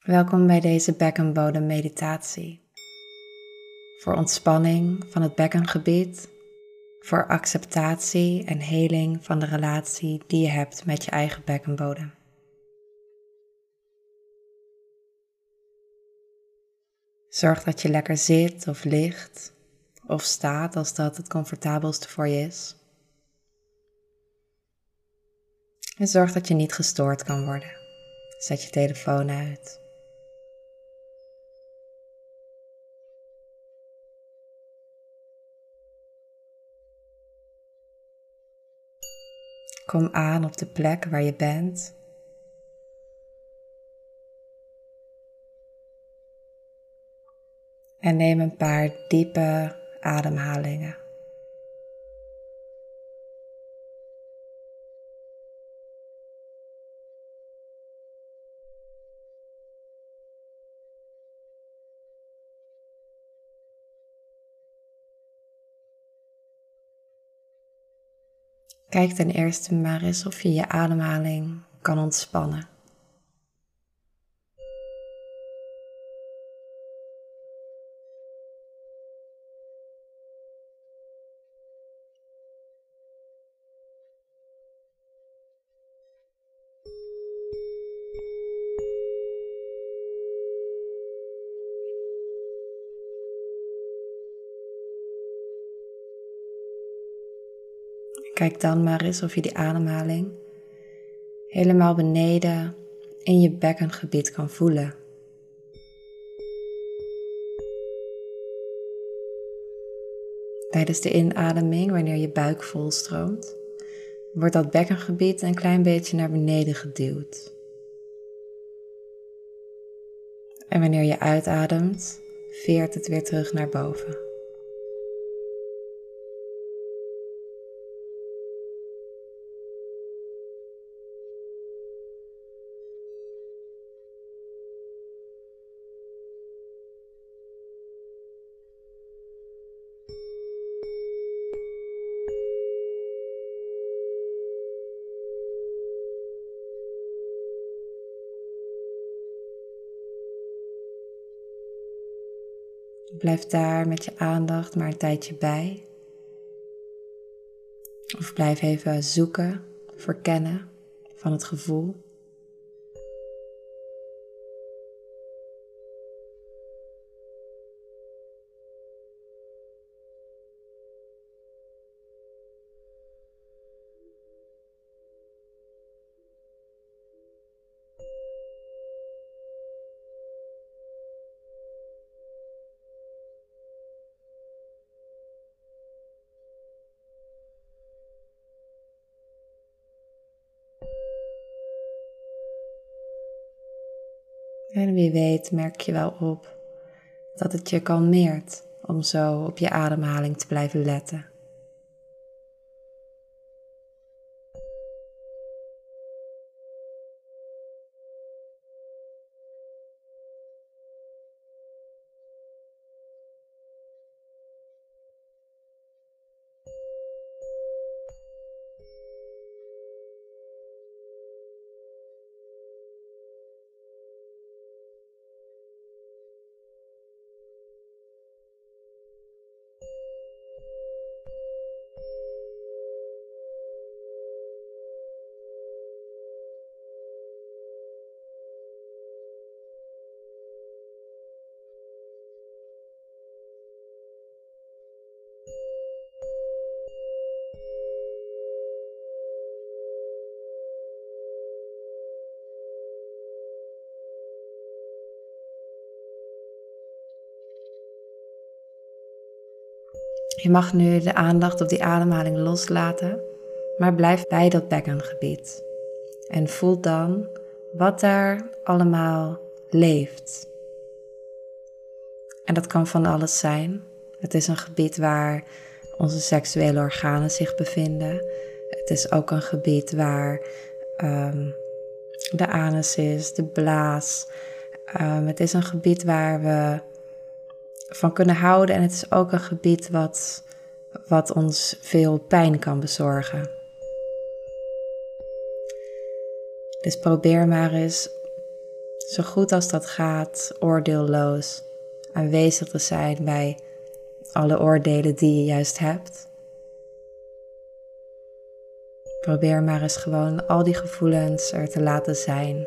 Welkom bij deze bekkenbodem meditatie. Voor ontspanning van het bekkengebied, voor acceptatie en heling van de relatie die je hebt met je eigen bekkenbodem. Zorg dat je lekker zit of ligt of staat als dat het comfortabelste voor je is. En zorg dat je niet gestoord kan worden. Zet je telefoon uit. Kom aan op de plek waar je bent. En neem een paar diepe ademhalingen. Kijk ten eerste maar eens of je je ademhaling kan ontspannen. Kijk dan maar eens of je die ademhaling helemaal beneden in je bekkengebied kan voelen. Tijdens de inademing, wanneer je buik volstroomt, wordt dat bekkengebied een klein beetje naar beneden geduwd. En wanneer je uitademt, veert het weer terug naar boven. Blijf daar met je aandacht maar een tijdje bij. Of blijf even zoeken, verkennen van het gevoel. En wie weet merk je wel op dat het je kalmeert om zo op je ademhaling te blijven letten. Je mag nu de aandacht op die ademhaling loslaten, maar blijf bij dat bekkengebied. En voel dan wat daar allemaal leeft. En dat kan van alles zijn. Het is een gebied waar onze seksuele organen zich bevinden. Het is ook een gebied waar um, de anus is, de blaas. Um, het is een gebied waar we van kunnen houden. En het is ook een gebied wat, wat ons veel pijn kan bezorgen. Dus probeer maar eens zo goed als dat gaat, oordeelloos aanwezig te zijn bij alle oordelen die je juist hebt. Probeer maar eens gewoon al die gevoelens er te laten zijn.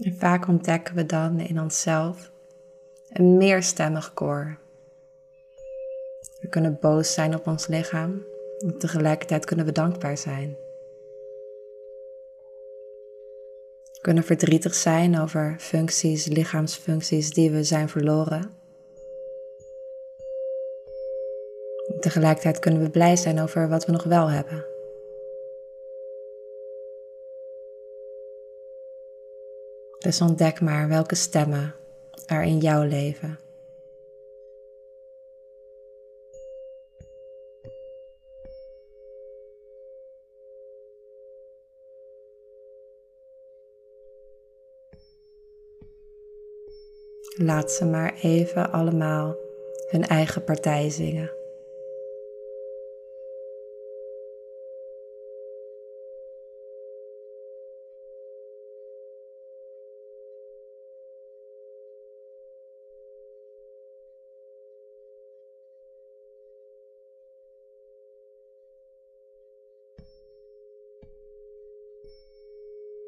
En vaak ontdekken we dan in onszelf een meerstemmig koor. We kunnen boos zijn op ons lichaam tegelijkertijd kunnen we dankbaar zijn. We kunnen verdrietig zijn over functies, lichaamsfuncties die we zijn verloren. En tegelijkertijd kunnen we blij zijn over wat we nog wel hebben. Dus ontdek maar welke stemmen er in jouw leven. Laat ze maar even allemaal hun eigen partij zingen.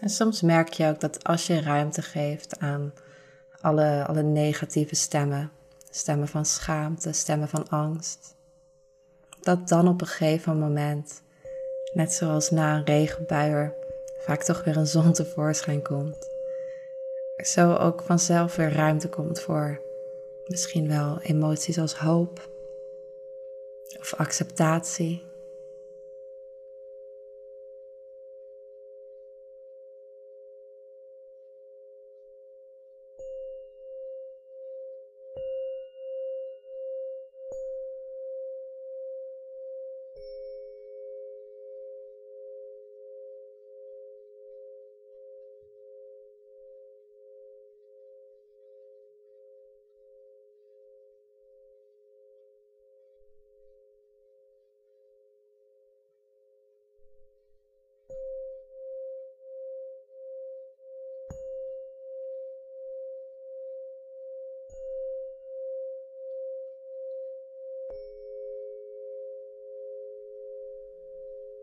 En soms merk je ook dat als je ruimte geeft aan alle, alle negatieve stemmen, stemmen van schaamte, stemmen van angst, dat dan op een gegeven moment, net zoals na een regenbuier, vaak toch weer een zon tevoorschijn komt. Zo ook vanzelf weer ruimte komt voor misschien wel emoties als hoop of acceptatie.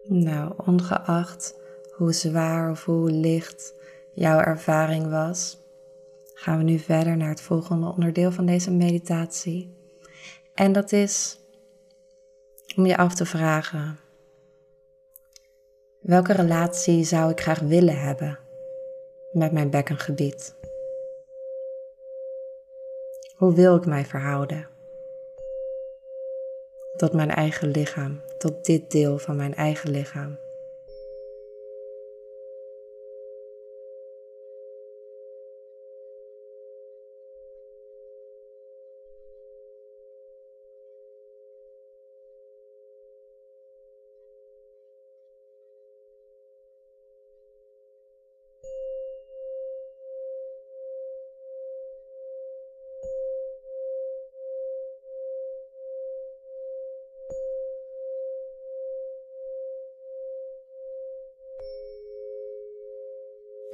Nou, ongeacht hoe zwaar of hoe licht jouw ervaring was, gaan we nu verder naar het volgende onderdeel van deze meditatie. En dat is om je af te vragen: welke relatie zou ik graag willen hebben met mijn bekkengebied? Hoe wil ik mij verhouden tot mijn eigen lichaam, tot dit deel van mijn eigen lichaam?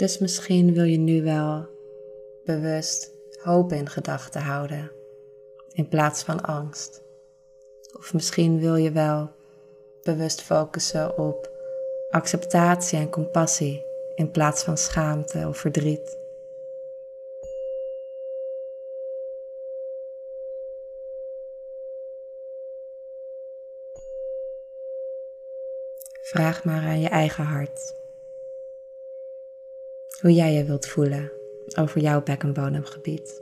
Dus misschien wil je nu wel bewust hoop in gedachten houden in plaats van angst. Of misschien wil je wel bewust focussen op acceptatie en compassie in plaats van schaamte of verdriet. Vraag maar aan je eigen hart hoe jij je wilt voelen over jouw bekkenbodemgebied.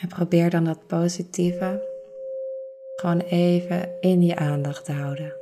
En probeer dan dat positieve gewoon even in je aandacht te houden.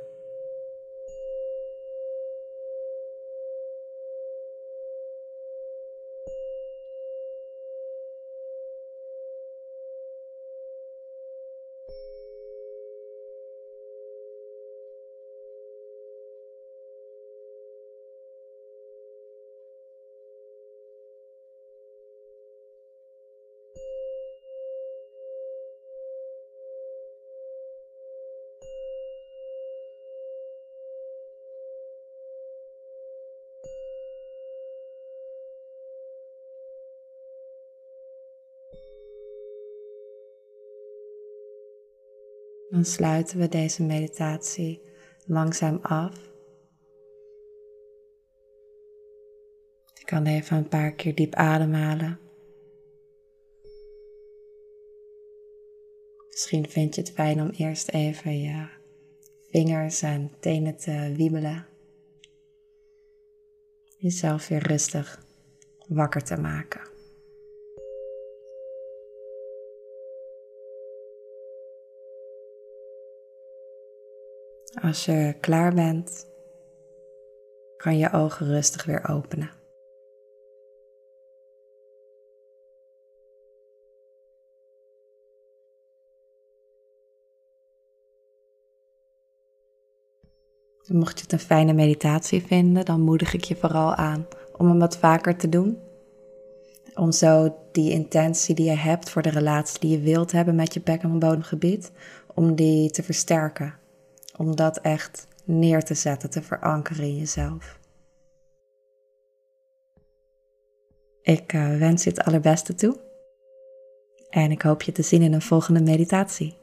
Dan sluiten we deze meditatie langzaam af. Je kan even een paar keer diep ademhalen. Misschien vind je het fijn om eerst even je vingers en tenen te wiebelen. Jezelf weer rustig wakker te maken. Als je klaar bent, kan je ogen rustig weer openen. Mocht je het een fijne meditatie vinden, dan moedig ik je vooral aan om hem wat vaker te doen. Om zo die intentie die je hebt voor de relatie die je wilt hebben met je bek- en bodemgebied, om die te versterken om dat echt neer te zetten, te verankeren in jezelf. Ik uh, wens je het allerbeste toe en ik hoop je te zien in een volgende meditatie.